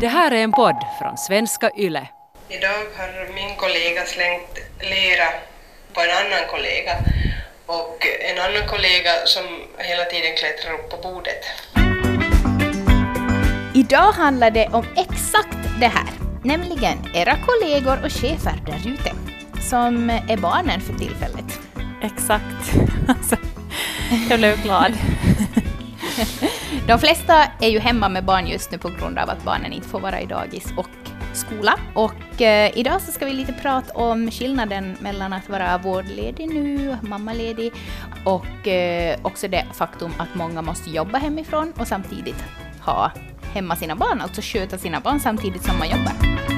Det här är en podd från svenska YLE. Idag har min kollega slängt lera på en annan kollega och en annan kollega som hela tiden klättrar upp på bordet. Idag handlar det om exakt det här, nämligen era kollegor och chefer där ute, som är barnen för tillfället. Exakt. Alltså, jag blev glad. De flesta är ju hemma med barn just nu på grund av att barnen inte får vara i dagis och skola. Och eh, idag så ska vi lite prata om skillnaden mellan att vara vårdledig nu, mammaledig, och eh, också det faktum att många måste jobba hemifrån och samtidigt ha hemma sina barn, alltså sköta sina barn samtidigt som man jobbar.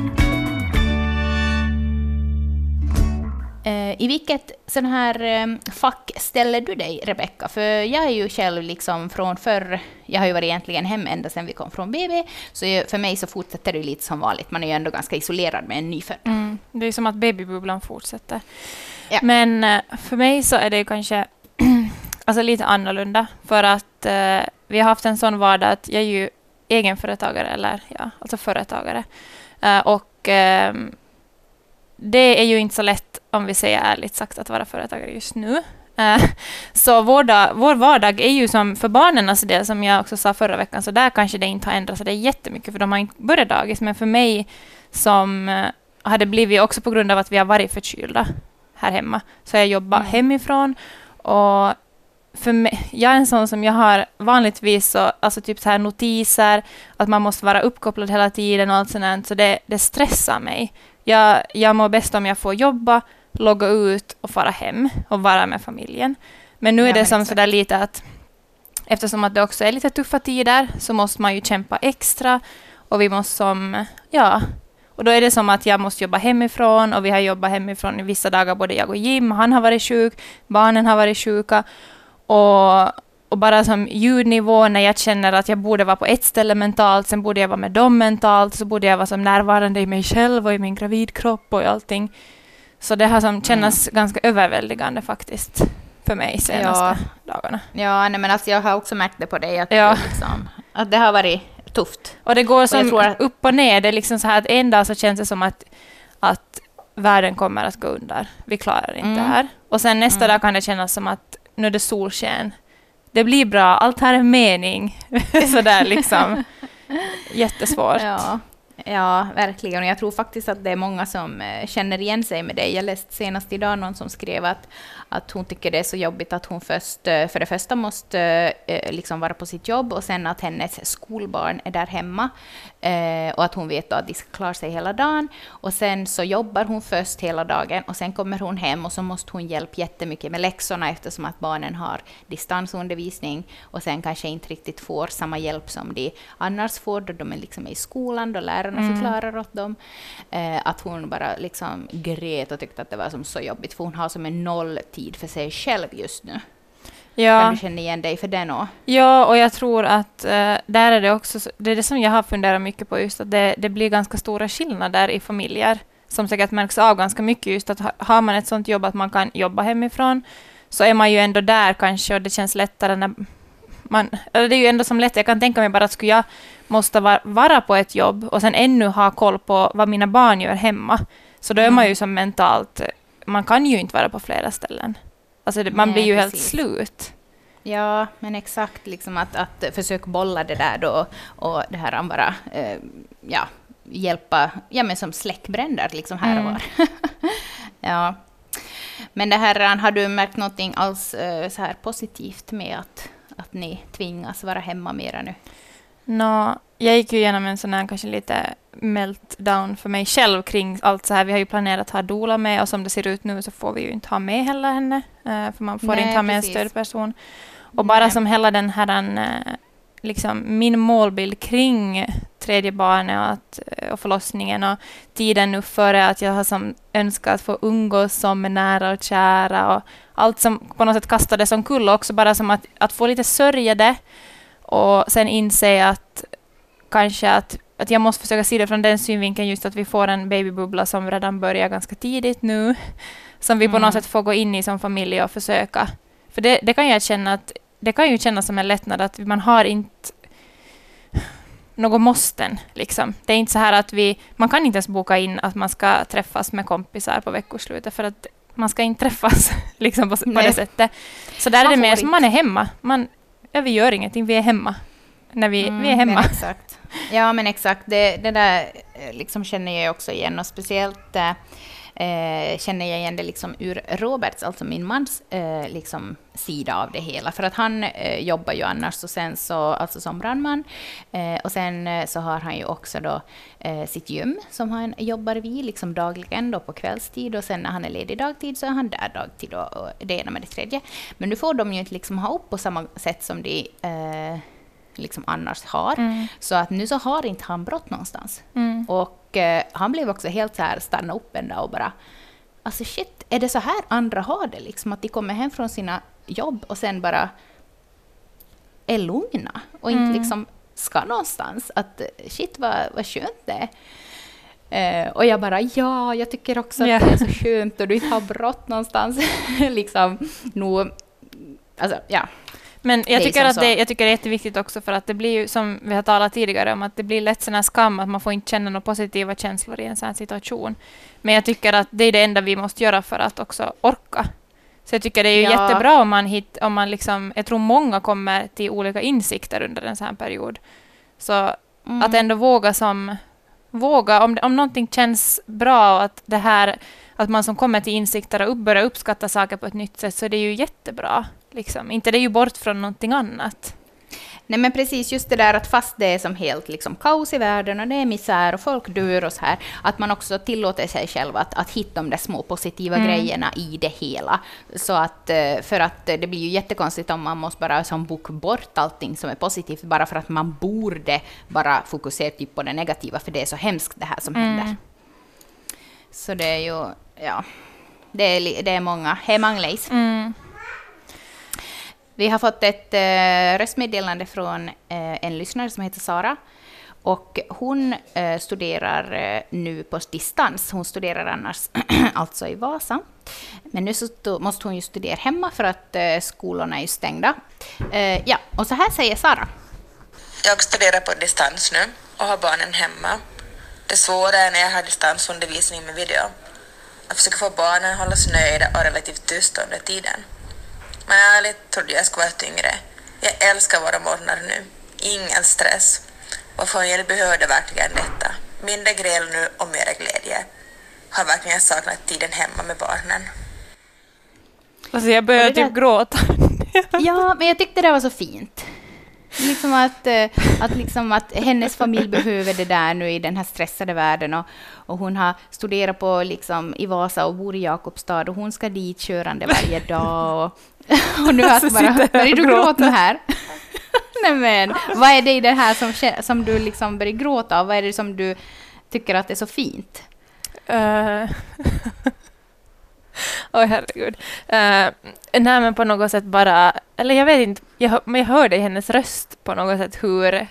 I vilket sån här eh, fack ställer du dig, Rebecka? För jag är ju själv liksom från förr, jag har ju varit egentligen hem ända sedan vi kom från BB, så för mig så fortsätter det lite som vanligt. Man är ju ändå ganska isolerad med en nyfödd. Mm, det är som att babybubblan fortsätter. Ja. Men eh, för mig så är det ju kanske alltså lite annorlunda, för att eh, vi har haft en sån vardag att jag är ju egenföretagare, eller ja, alltså företagare. Eh, och ehm, det är ju inte så lätt, om vi säger ärligt sagt, att vara företagare just nu. Eh, Så vår, dag, vår vardag är ju som för barnen, alltså det som jag också sa förra veckan, så där kanske det inte har ändrats det är jättemycket, för de har inte börjat dagis. Men för mig som eh, hade blivit också på grund av att vi har varit förkylda här hemma, så jag jobbar Mm. hemifrån. Och för mig, jag är en sån som jag har vanligtvis så, alltså typ så här notiser, att man måste vara uppkopplad hela tiden och allt sånt så det, det stressar mig. Jag, jag mår bäst om jag får jobba, logga ut och fara hem och vara med familjen. Men nu är Ja, det som exakt. sådär lite att eftersom att det också är lite tuffa tider så måste man ju kämpa extra och vi måste som, ja, och då är det som att jag måste jobba hemifrån och vi har jobbat hemifrån i vissa dagar, både jag och Jim, han har varit sjuk, barnen har varit sjuka och, och bara som ljudnivå när jag känner att jag borde vara på ett ställe mentalt, sen borde jag vara med dem mentalt, så borde jag vara som närvarande i mig själv och i min gravidkropp och i allting. Så det har som kännas ganska överväldigande faktiskt för mig senaste dagarna. Ja, nej, men alltså jag har också märkt det på dig, att, Ja. det liksom, att det har varit tufft. Och det går som tror att- upp och ner. Det är liksom så här att en dag så känns det som att, att världen kommer att gå under. Vi klarar inte Mm. det här. Och sen nästa Mm. dag kan det kännas som att nu är det solsken. Det blir bra, allt har en mening. Sådär liksom. Jättesvårt. Ja, ja, verkligen. Och jag tror faktiskt att det är många som eh, känner igen sig med dig. Jag läste senast idag någon som skrev att, att hon tycker det är så jobbigt att hon först, eh, för det första måste eh, liksom vara på sitt jobb och sen att hennes skolbarn är där hemma eh, och att hon vet att de ska klara sig hela dagen. Och sen så jobbar hon först hela dagen och sen kommer hon hem och så måste hon hjälpa jättemycket med läxorna eftersom att barnen har distansundervisning och sen kanske inte riktigt får samma hjälp som de annars får då de är liksom i skolan, då lärarna Mm. förklarar åt dem. Eh, att hon bara liksom grät och tyckte att det var som så jobbigt för hon har som en noll tid för sig själv just nu. Ja. du känna igen dig för det nå? ja, och jag tror att eh, där är det också, så- det är det som jag har funderat mycket på just att det, det blir ganska stora skillnader i familjer som säkert märks av ganska mycket just att ha, har man ett sånt jobb att man kan jobba hemifrån så är man ju ändå där kanske och det känns lättare när man, eller det är ju ändå som lätt, jag kan tänka mig bara att skulle jag måste vara, vara på ett jobb och sen ännu ha koll på vad mina barn gör hemma, så då är man ju som mentalt, man kan ju inte vara på flera ställen. Alltså det, man Nej, blir ju helt precis. slut. Ja, men exakt liksom att, att försöka bolla det där då och det här han bara, eh, ja, hjälpa, ja men som släckbränder liksom här och Mm. var. ja. Men det här, har du märkt någonting alls eh, så här positivt med att, att ni tvingas vara hemma mera nu? Nå, jag gick ju igenom en sån här kanske lite meltdown för mig själv kring allt så här. Vi har ju planerat att ha Dola med och som det ser ut nu så får vi ju inte ha med heller henne. eh, För man får Nej, inte ha med precis. en stödperson. Och bara Nej. som hela den här, eh, liksom min målbild kring tredje barnet och, att, eh, och förlossningen och tiden nu före att jag har som önskat få umgås som med nära och kära och allt som på något sätt kastades omkull också bara som att, att få lite sörja det och sen inse att kanske att, att jag måste försöka se det från den synvinkeln just att vi får en babybubbla som redan börjar ganska tidigt nu, som vi på Mm. något sätt får gå in i som familj och försöka. För det, det kan jag känna att det kan ju kännas som en lättnad att man har inte något måsten. Liksom. Det är inte så här att vi... Man kan inte ens boka in att man ska träffas med kompisar på veckoslutet för att man ska inte träffas liksom på, på det sättet. Så där man är det mer som man är hemma. Man, ja, vi gör ingenting, vi är hemma. När vi, mm, vi är mm, hemma. exakt. Ja, men exakt. Det, det där eh, liksom känner jag också igen och speciellt eh, känner jag igen det liksom ur Roberts, alltså min mans, eh, liksom sida av det hela. För att han eh, jobbar ju annars och sen så, alltså som brandman. Eh, och sen eh, så har han ju också då sitt gym som han jobbar vid liksom dagligen då på kvällstid och sen när han är ledig dagtid så är han där dagtid och, och det ena med det tredje. Men nu får de ju inte liksom ha upp på samma sätt som de liksom annars har. Mm. Så att nu så har inte han brott någonstans. Mm. Och eh, han blev också helt så här, stanna upp en dag och bara Alltså shit, är det så här andra har det? Liksom att de kommer hem från sina jobb och sen bara är lugna och inte mm. liksom ska någonstans. Att shit vad, vad skönt det är. Eh, och jag bara ja, jag tycker också att yeah. det är så skönt och du inte har brott någonstans. liksom, nog, alltså ja. Men jag tycker, att det, jag tycker det är jätteviktigt också för att det blir ju som vi har talat tidigare om att det blir lätt sån här skam att man får inte känna några positiva känslor i en sån här situation. Men jag tycker att det är det enda vi måste göra för att också orka. Så jag tycker det är ju ja. jättebra om man, hit, om man liksom, jag tror många kommer till olika insikter under en sån här period. Så mm. att ändå våga som, våga, om, om någonting känns bra och att det här, att man som kommer till insikter och börjar uppskatta saker på ett nytt sätt, så är det ju jättebra. Liksom. Inte det är ju bort från någonting annat. Nej men precis, just det där att fast det är som helt liksom kaos i världen och det är misär och folk dör och så här, att man också tillåter sig själv att, att hitta de där små positiva mm. grejerna i det hela. Så att, eh, för att det blir ju jättekonstigt om man måste bara som boka bort allting som är positivt bara för att man borde bara fokusera typ på det negativa, för det är så hemskt det här som mm. händer. Så det är ju, ja, det är, det är många hemangleis. Mm. Vi har fått ett eh, röstmeddelande från eh, en lyssnare som heter Sara. Och hon eh, studerar eh, nu på distans. Hon studerar annars alltså i Vasa. Men nu så måste hon ju studera hemma för att eh, skolorna är ju stängda. Eh, ja, och så här säger Sara. Jag studerar på distans nu och har barnen hemma. Det svåra är när jag har distansundervisning med video. Jag försöker få barnen att hålla sig nöjda och relativt tysta under tiden. Men ärligt trodde jag skulle vara tyngre. Jag älskar våra morgnar nu. Ingen stress. Vår familj behövde verkligen detta. Mindre gräl nu och mer glädje. Har verkligen saknat tiden hemma med barnen. Alltså jag började typ gråta. ja, men jag tyckte det var så fint. Liksom att, eh, att, liksom att hennes familj behöver det där nu i den här stressade världen. Och, och hon har studerat på, liksom, i Vasa och bor i Jakobstad och hon ska dit körande varje dag. Och, och nu alltså, bara, börjar du gråta här? Nej men, vad är det i det här som, som du liksom börjar gråta av? Vad är det som du tycker att är så fint? Uh, Oj, oh, herregud. Uh, nej, men på något sätt bara... Eller jag vet inte, jag, men jag hörde i hennes röst på något sätt hur...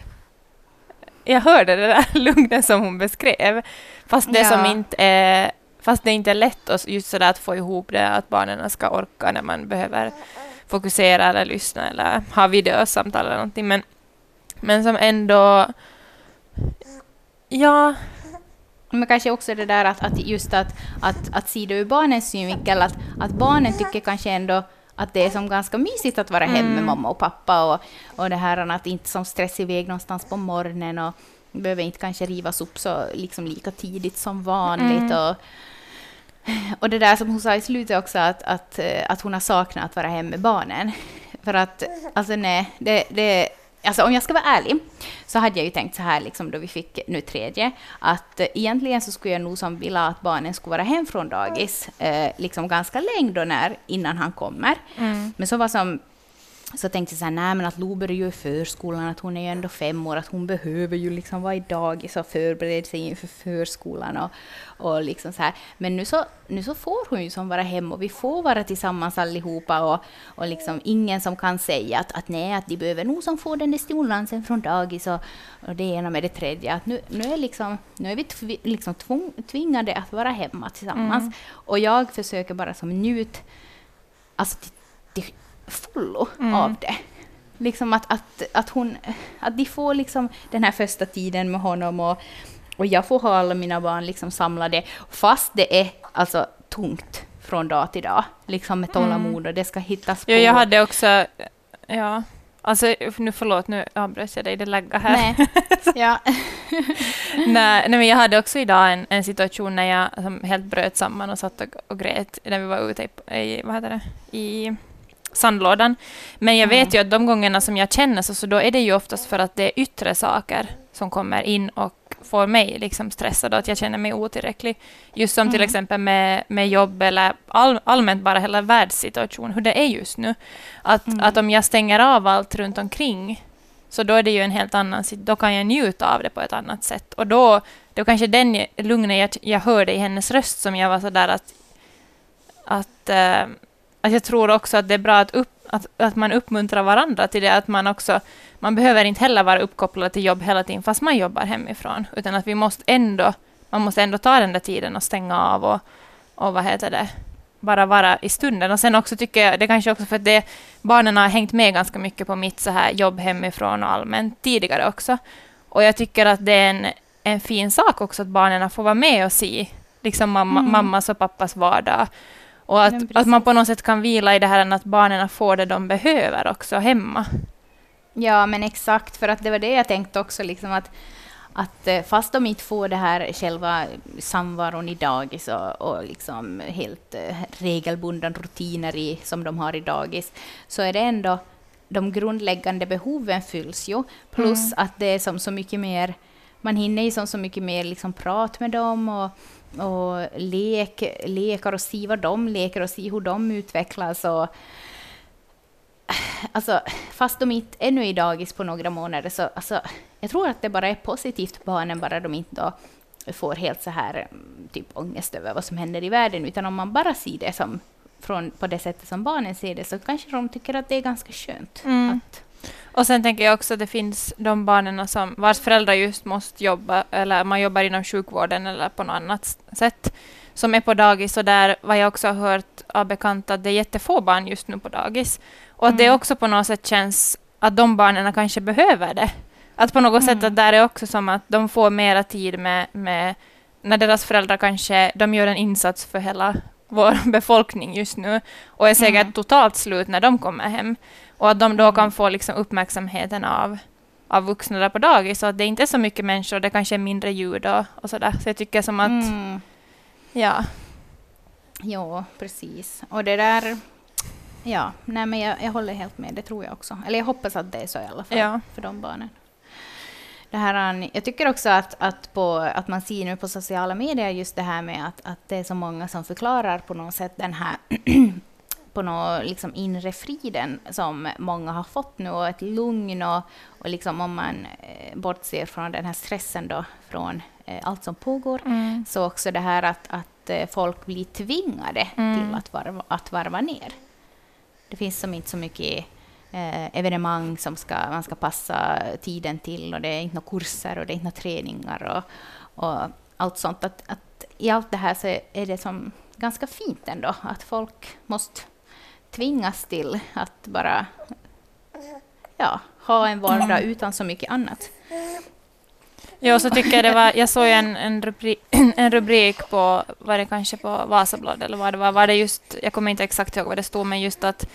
Jag hörde det där lugnet som hon beskrev. Fast det ja. som inte är... Fast det inte är lätt att, just sådär att få ihop det, att barnen ska orka när man behöver fokusera eller lyssna eller ha videosamtal eller någonting. Men, men som ändå... Ja, men kanske också det där att, att just att, att, att se det ur barnens synvinkel, att, att barnen tycker kanske ändå att det är som ganska mysigt att vara hemma mm. med mamma och pappa och, och det här att inte som stressa iväg någonstans på morgonen och behöver inte kanske rivas upp så liksom lika tidigt som vanligt. Mm. Och, och det där som hon sa i slutet också, att, att, att hon har saknat att vara hemma med barnen. För att, alltså nej, det, det Alltså om jag ska vara ärlig så hade jag ju tänkt så här liksom då vi fick nu tredje att eh, egentligen så skulle jag nog som vilja att barnen skulle vara hem från dagis eh, liksom ganska länge då när innan han kommer. Mm. Men så var som så tänkte jag så här, nej men att Lo börjar ju i förskolan, att hon är ju ändå fem år, att hon behöver ju liksom vara i dagis och förbereda sig inför förskolan och, och liksom så här. Men nu så, nu så får hon ju som vara hemma och vi får vara tillsammans allihopa och, och liksom ingen som kan säga att, att nej, att de behöver nog som få den där stimulansen från dagis och, och det ena med det tredje. Att nu, nu, är, liksom, nu är vi tv, liksom tvung, tvingade att vara hemma tillsammans. Mm. Och jag försöker bara som njut, alltså till, till fullo mm. av det. Liksom att, att, att, hon, att de får liksom den här första tiden med honom och, och jag får ha alla mina barn liksom samlade, fast det är alltså tungt från dag till dag, liksom med tålamod och det ska hittas på. Ja, jag hade också, ja, alltså nu förlåt, nu avbröt jag dig, det laggar här. Nej, ja. nej, nej, men jag hade också idag en, en situation när jag helt bröt samman och satt och, och grät när vi var ute i, i vad heter det, i sandlådan. Men jag vet ju att de gångerna som jag känner så, så då är det ju oftast för att det är yttre saker som kommer in och får mig liksom stressad och att jag känner mig otillräcklig. Just som till Mm. exempel med, med jobb eller all, allmänt bara hela världssituation, hur det är just nu. Att, Mm. att om jag stänger av allt runt omkring så då är det ju en helt annan Då kan jag njuta av det på ett annat sätt. Och då, då kanske den lugnet jag, jag hörde i hennes röst som jag var så där att, att, eh, att jag tror också att det är bra att, upp, att, att man uppmuntrar varandra till det. Att man också, man behöver inte heller vara uppkopplad till jobb hela tiden fast man jobbar hemifrån. Utan att vi måste ändå, man måste ändå ta den där tiden och stänga av och, och vad heter det, bara vara i stunden. Och sen också tycker jag, det kanske också för att det, barnen har hängt med ganska mycket på mitt så här jobb hemifrån och allmänt tidigare också. Och jag tycker att det är en, en fin sak också att barnen får vara med och se liksom mamma, Mm. mammas och pappas vardag. Och att, Ja, att man på något sätt kan vila i det här att barnen får det de behöver också hemma. Ja, men exakt, för att det var det jag tänkte också, liksom att, att eh, fast de inte får det här själva samvaron i dagis och, och liksom helt eh, regelbundna rutiner i, som de har i dagis, så är det ändå de grundläggande behoven fylls ju, plus att det är som så mycket mer, man hinner ju som så mycket mer liksom prat med dem och, och lek, lekar och se vad de leker och se hur de utvecklas och alltså, fast de inte ännu är i dagis på några månader, så alltså, jag tror att det bara är positivt för barnen, bara de inte då får helt så här typ ångest över vad som händer i världen, utan om man bara ser det som från, på det sättet som barnen ser det, så kanske de tycker att det är ganska skönt. Mm. Att, Och sen tänker jag också att det finns de barnen som vars föräldrar just måste jobba, eller man jobbar inom sjukvården eller på något annat sätt, som är på dagis och där vad jag också har hört av bekanta att det är jättefå barn just nu på dagis. Och att det Mm. också på något sätt känns att de barnen kanske behöver det. Att på något sätt Mm. att där är också som att de får mera tid med, med när deras föräldrar kanske, de gör en insats för hela vår befolkning just nu och är säkert Mm. totalt slut när de kommer hem. Och att de då kan få liksom uppmärksamheten av, av vuxna där på dagis. Så att det inte är så mycket människor, det kanske är mindre ljud och, och sådär. Så jag tycker som att, mm, ja. ja, precis. Och det där... Ja, nej men jag, jag håller helt med, det tror jag också. Eller jag hoppas att det är så i alla fall Ja. för de barnen. Det här, jag tycker också att, att, på, att man ser nu på sociala medier just det här med att, att det är så många som förklarar på något sätt den här på något liksom inre friden som många har fått nu och ett lugn och, och liksom om man eh, bortser från den här stressen då från eh, allt som pågår Mm. så också det här att, att eh, folk blir tvingade Mm. till att varva, att varva ner. Det finns som inte så mycket eh, evenemang som ska, man ska passa tiden till och det är inte några kurser och det är inte några träningar och, och allt sånt. Att, att I allt det här så är det som ganska fint ändå att folk måste tvingas till att bara ja, ha en vardag utan så mycket annat. Ja, så tycker jag det var, jag såg en, en, rubrik, en rubrik på, var det kanske på Vasablad eller vad det var, var det just, jag kommer inte exakt ihåg vad det stod, men just att,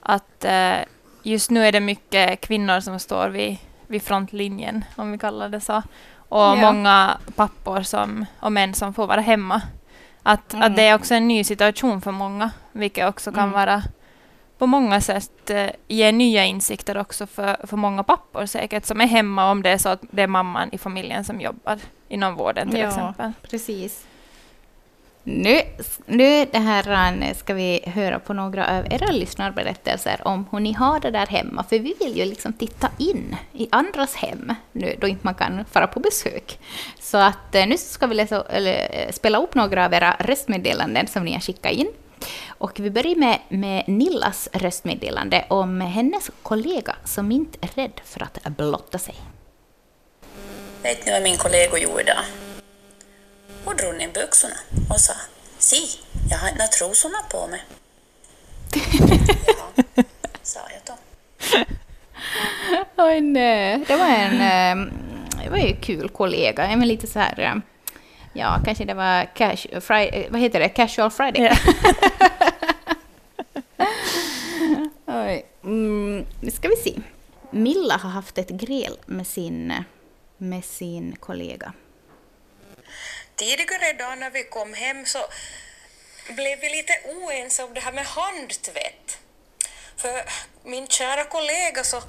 att eh, just nu är det mycket kvinnor som står vid, vid frontlinjen, om vi kallar det så. Och Ja. många pappor som, och män som får vara hemma. Att, Mm. att det är också en ny situation för många, vilket också kan Mm. vara på många sätt eh, ge nya insikter också för, för många pappor säkert, som är hemma om det är så att det är mamman i familjen som jobbar inom vården till Ja. exempel. Precis. Nu, nu det här eh, ska vi höra på några av era lyssnarberättelser om hur ni har det där hemma. För vi vill ju liksom titta in i andras hem nu då inte man kan fara på besök. Så att eh, nu ska vi läsa, eller, spela upp några av era röstmeddelanden som ni har skickat in. Och vi börjar med, med Nillas röstmeddelande om hennes kollega som inte är rädd för att blotta sig. Vet ni vad min kollega gjorde idag? Hon drog ner byxorna och sa Si, jag har inte trosorna på mig. Ja, sa jag då. Oj, nej. Det var en eh, det var ju kul kollega. En lite så här... Ja, kanske det var cash, Friday, vad heter det? Casual Friday. Ja. Oj. Mm, nu ska vi se. Milla har haft ett gräl med sin, med sin kollega. Tidigare idag när vi kom hem så blev vi lite oense om det här med handtvätt. För min kära kollega så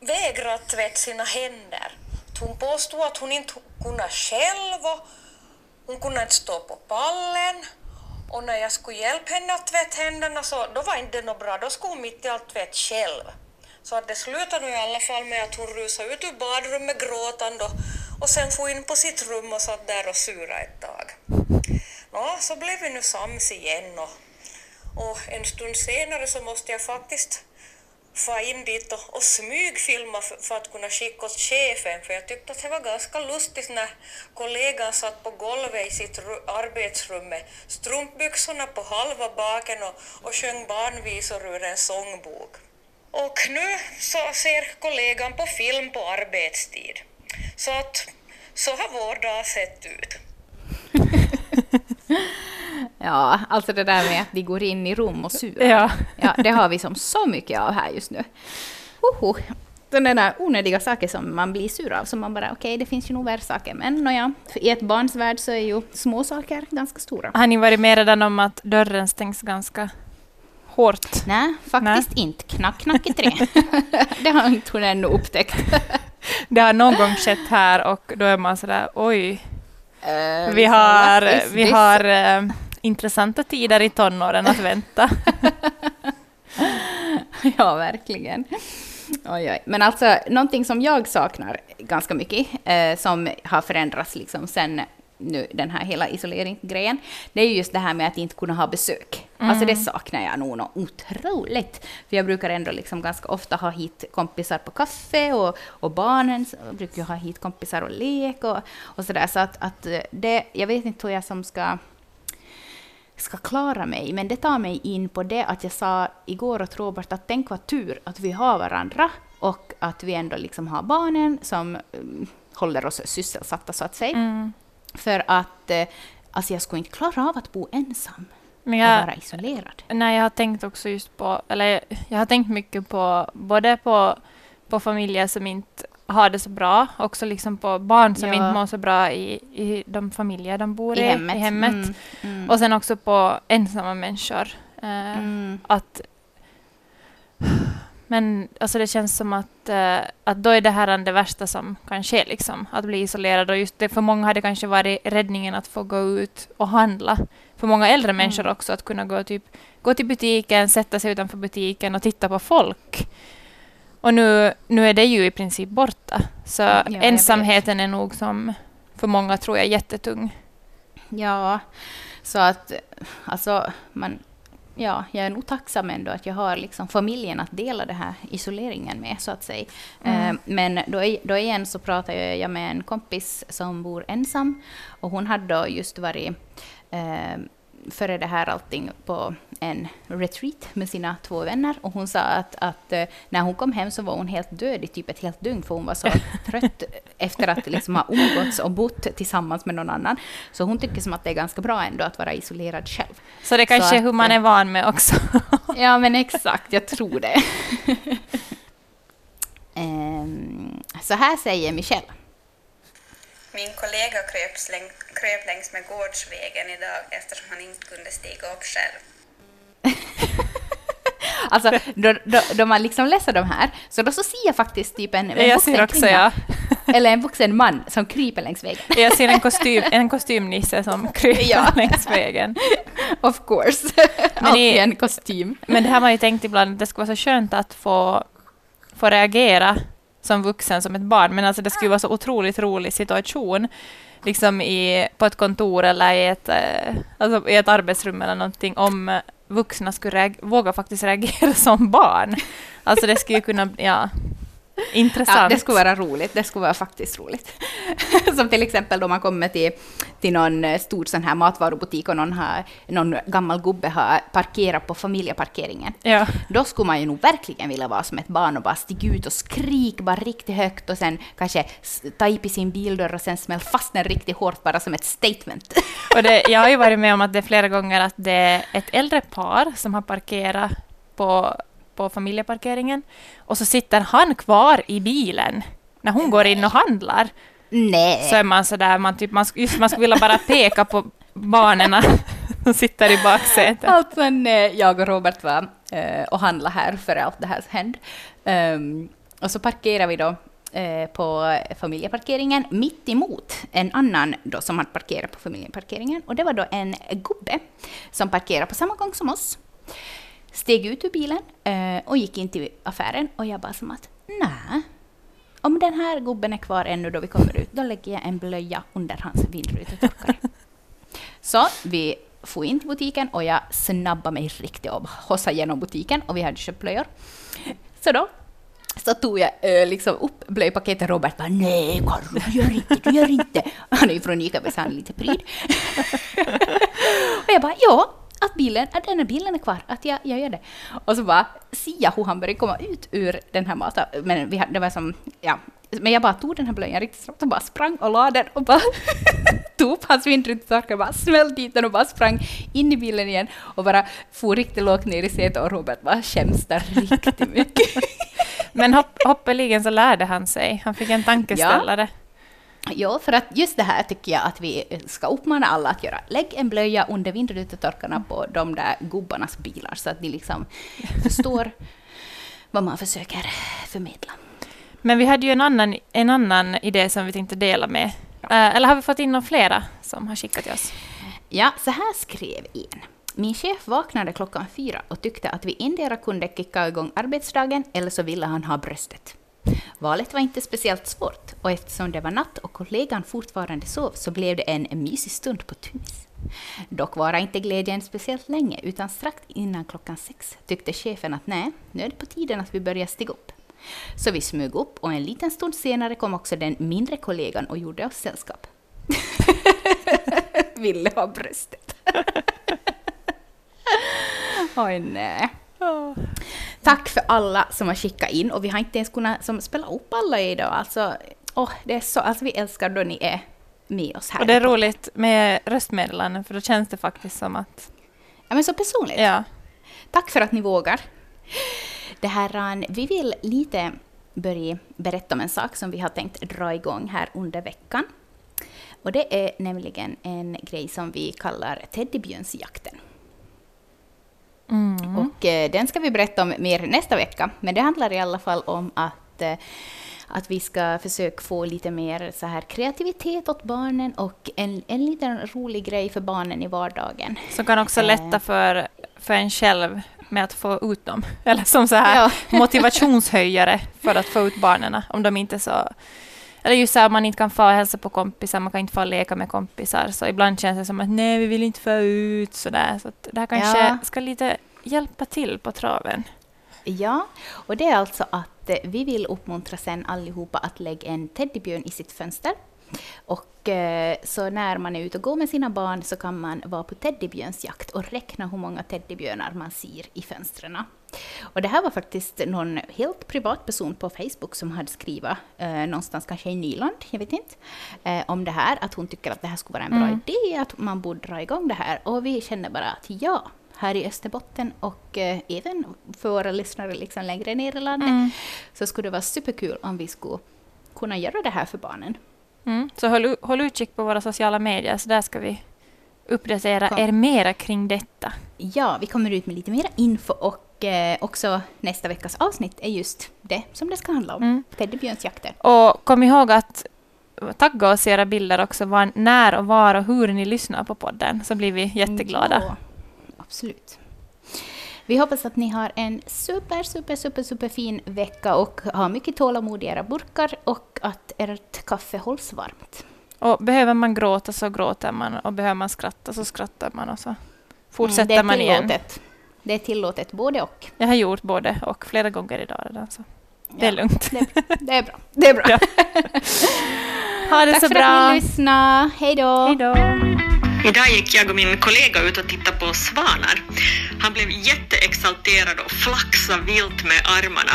vägrade tvätta sina händer. Hon påstod att hon inte kunde själv och hon kunde inte stå på pallen. Och när jag skulle hjälpa henne att tvätta händerna så då var inte det något bra, då skulle hon mitt i allt tvätta själv. Så att det slutade i alla fall med att hon rusade ut ur badrummet gråtande och, och sen for in på sitt rum och satt där och sura ett tag. Nå, så blev vi nu sams igen och, och en stund senare så måste jag faktiskt få in dit och, och smygfilma för, för att kunna skicka åt chefen för jag tyckte att det var ganska lustigt när kollegan satt på golvet i sitt arbetsrum med strumpbyxorna på halva baken och, och sjöng barnvisor ur en sångbok. Och nu så ser kollegan på film på arbetstid. Så att så har vår dag sett ut. Ja, alltså det där med att de går in i rum och surar. Ja. Ja, det har vi som så mycket av här just nu. Hoho. Sådana där onödiga saker som man blir sur av, som man bara, okej, det finns ju nog värre saker, men nåja, i ett barns värld så är ju små saker ganska stora. Har ni varit med redan om att dörren stängs ganska hårt? Nej, faktiskt inte. Knack, knack i tre. det har inte hon ännu upptäckt. Det har någon gång skett här och då är man sådär oj, Eh, vi har, vi this? har eh, intressanta tider i tonåren att vänta. ja, verkligen. Oj, oj. Men alltså, någonting som jag saknar ganska mycket, eh, som har förändrats liksom sen nu, den här hela isoleringsgrejen, det är ju just det här med att inte kunna ha besök. Alltså det saknar jag nog något otroligt. För jag brukar ändå liksom ganska ofta ha hit kompisar på kaffe och, och barnen brukar ju ha hit kompisar och lek och, och sådär. Så att, att eh, det, jag vet inte hur jag som ska ska klara mig, men det tar mig in på det att jag sa igår åt Robert att tänk vad tur att vi har varandra och att vi ändå liksom har barnen som um, håller oss sysselsatta så att säga. Mm. För att eh, alltså jag skulle inte klara av att bo ensam Men och jag, vara isolerad. nej, jag har tänkt också just på, eller jag har tänkt mycket på både på, på familjer som inte har det så bra, också liksom på barn som Ja. inte mår så bra i, i de familjer de bor i, I hemmet. I hemmet. Mm, mm, Och sen också på ensamma människor. Eh, mm. att men alltså det känns som att, eh, att då är det här det värsta som kan ske, liksom, att bli isolerad. Och just det, för många har det kanske varit räddningen att få gå ut och handla. För många äldre Mm. människor också, att kunna gå, typ, gå till butiken, sätta sig utanför butiken och titta på folk. Och nu, nu är det ju i princip borta. Så vet. ensamheten är nog som för många tror jag jättetung. Ja, så att alltså man, ja, jag är nog tacksam ändå att jag har liksom familjen att dela det här isoleringen med så att säga. Mm. Eh, men då, då igen så pratade jag med en kompis som bor ensam och hon hade då just varit eh, före det här allting på en retreat med sina två vänner och hon sa att, att eh, när hon kom hem så var hon helt död i typ ett helt dygn för hon var så trött efter att liksom ha umgåtts och bott tillsammans med någon annan. Så hon tycker som att det är ganska bra ändå att vara isolerad själv. Så det kanske är att, hur man eh, är van med också. Ja men exakt, jag tror det. Ehm, så här säger Michelle. Min kollega kröp, släng, kröp längs med gårdsvägen idag eftersom han inte kunde stiga upp själv. Alltså, då, då, då man liksom läser de här, så då så ser jag faktiskt typ en, en jag vuxen ser också, kvinna, ja. eller en vuxen man som kryper längs vägen. Jag ser en, kostym, en kostymnisse som kryper Ja. längs vägen. Of course. Men Alltid i- en kostym. Men det här har man ju tänkt ibland, att det skulle vara så skönt att få, få reagera som vuxen, som ett barn. Men alltså det skulle vara så otroligt rolig situation, liksom i, på ett kontor eller i ett, eh, alltså i ett arbetsrum eller någonting, om eh, vuxna skulle våga faktiskt reagera som barn. Alltså det skulle ju kunna, ja. Intressant. Ja, det skulle vara roligt. Det skulle vara faktiskt roligt. Som till exempel då man kommer till, till någon eh, stor sån här matvarubutik och någon, har, någon gammal gubbe har parkerat på familjeparkeringen. Ja. Då skulle man ju nog verkligen vilja vara som ett barn och bara stiga ut och skrika bara riktigt högt och sen kanske ta i sin bildörr och sen smälla fast den riktigt hårt bara som ett statement. Och det, jag har ju varit med om att det är flera gånger att det är ett äldre par som har parkerat på, på familjeparkeringen och så sitter han kvar i bilen när hon går in och handlar. Nej. Så är man sådär, man, typ, man, just, man skulle vilja bara peka på barnen som sitter i baksätet. Alltså, när jag och Robert var eh, och handlade här före allt det här hände. Ehm, och så parkerade vi då eh, på familjeparkeringen mitt emot en annan då som hade parkerat på familjeparkeringen. Och det var då en gubbe som parkerade på samma gång som oss. Steg ut ur bilen eh, och gick in till affären och jag bara som att nej, om den här gubben är kvar ännu då vi kommer ut, då lägger jag en blöja under hans vindrutetorkare. Så vi får in till butiken och jag snabbar mig riktigt och hossade genom butiken och vi hade köpt blöjor. Så då så tog jag eh, liksom upp blöjpaketet. Robert bara nej Karro, du gör inte, du gör inte. Han är ju från Ica, så han är lite pryd. och jag bara ja, att bilen, att den här bilen är kvar, att jag, jag gör det. Och så bara ser jag hur han börjar komma ut ur den här maten. Men vi hade, det var som, ja. Men jag bara tog den här blöjan riktigt snabbt och bara sprang och la den och bara tog upp hans vindrutetorkare, bara smällde dit den och bara sprang in i bilen igen och bara for riktigt lågt ner i sätet och Robert bara skäms där riktigt mycket. Men hopp, hoppeligen så lärde han sig. Han fick en tankeställare. Ja, för att just det här tycker jag att vi ska uppmana alla att göra. Lägg en blöja under vindrutetorkarna på de där gubbarnas bilar så att de liksom förstår vad man försöker förmedla. Men vi hade ju en annan, en annan idé som vi tänkte dela med. Eh, eller har vi fått in några flera som har skickat till oss? Ja, så här skrev en. Min chef vaknade klockan fyra och tyckte att vi endera kunde kicka igång arbetsdagen eller så ville han ha bröstet. Valet var inte speciellt svårt och eftersom det var natt och kollegan fortfarande sov så blev det en mysig stund på Tunis. Dock var inte glädjen speciellt länge utan strax innan klockan sex tyckte chefen att nej, nu är det på tiden att vi börjar stiga upp. Så vi smög upp och en liten stund senare kom också den mindre kollegan och gjorde oss sällskap. Ville ha bröstet. Oj, nej. Tack för alla som har skickat in och vi har inte ens kunnat som, spela upp alla idag. Alltså, åh, det är så, alltså, vi älskar då ni är med oss här. Och det är roligt med röstmeddelanden för då känns det faktiskt som att... Ja, men så personligt. Ja. Tack för att ni vågar. Det här, vi vill lite börja berätta om en sak som vi har tänkt dra igång här under veckan. Och det är nämligen en grej som vi kallar teddybjörnsjakten. Eh, den ska vi berätta om mer nästa vecka. Men det handlar i alla fall om att, eh, att vi ska försöka få lite mer så här kreativitet åt barnen och en, en liten rolig grej för barnen i vardagen. Som kan också Eh. lätta för, för en själv med att få ut dem. Eller som så här Ja. motivationshöjare för att få ut barnen om de inte så... Eller just så här, man inte kan få hälsa på kompisar, man kan inte få leka med kompisar. Så ibland känns det som att nej, vi vill inte få ut sådär. Så det här kanske Ja. ska lite hjälpa till på traven. Ja, och det är alltså att eh, vi vill uppmuntra sen allihopa att lägga en teddybjörn i sitt fönster. Och eh, så när man är ute och går med sina barn så kan man vara på teddybjörnsjakt och räkna hur många teddybjörnar man ser i fönstren. Och det här var faktiskt någon helt privat person på Facebook som hade skrivit, eh, någonstans kanske i Nyland, jag vet inte, eh, om det här, att hon tycker att det här skulle vara en bra Mm. idé, att man borde dra igång det här. Och vi kände bara att ja, här i Österbotten och eh, även för våra lyssnare liksom längre ner i landet Mm. så skulle det vara superkul om vi skulle kunna göra det här för barnen. Mm. Så håll, håll utkik på våra sociala medier, så där ska vi uppdatera Kom. er mera kring detta. Ja, vi kommer ut med lite mer info och eh, också nästa veckas avsnitt är just det som det ska handla om. Mm. Teddybjörnsjakter. Och kom ihåg att tagga oss i era bilder också, var, när och var och hur ni lyssnar på podden, så blir vi jätteglada. Ja, absolut. Vi hoppas att ni har en super, super, super, super fin vecka och har mycket tålamod i era burkar och att ert kaffe hålls varmt. Och behöver man gråta så gråter man och behöver man skratta så skrattar man och så fortsätter Mm, det är man igen. tillåtet. Det är tillåtet både och. Jag har gjort både och flera gånger idag redan. Så. Det är lugnt. Det, det är bra. Det är bra. Ja. Ha det Tack så för bra. att ni lyssnade. Hej då. Hej då. Idag gick jag och min kollega ut och tittade på svanar. Han blev jätteexalterad och flaxade vilt med armarna.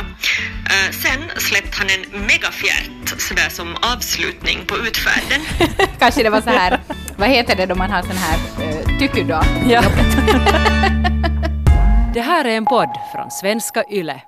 Eh, sen släppte han en megafjärt sådär som avslutning på utfärden. Kanske det var så här, vad heter det då man har sån här uh, tyckedag? Ja. Det här är en podd från svenska YLE.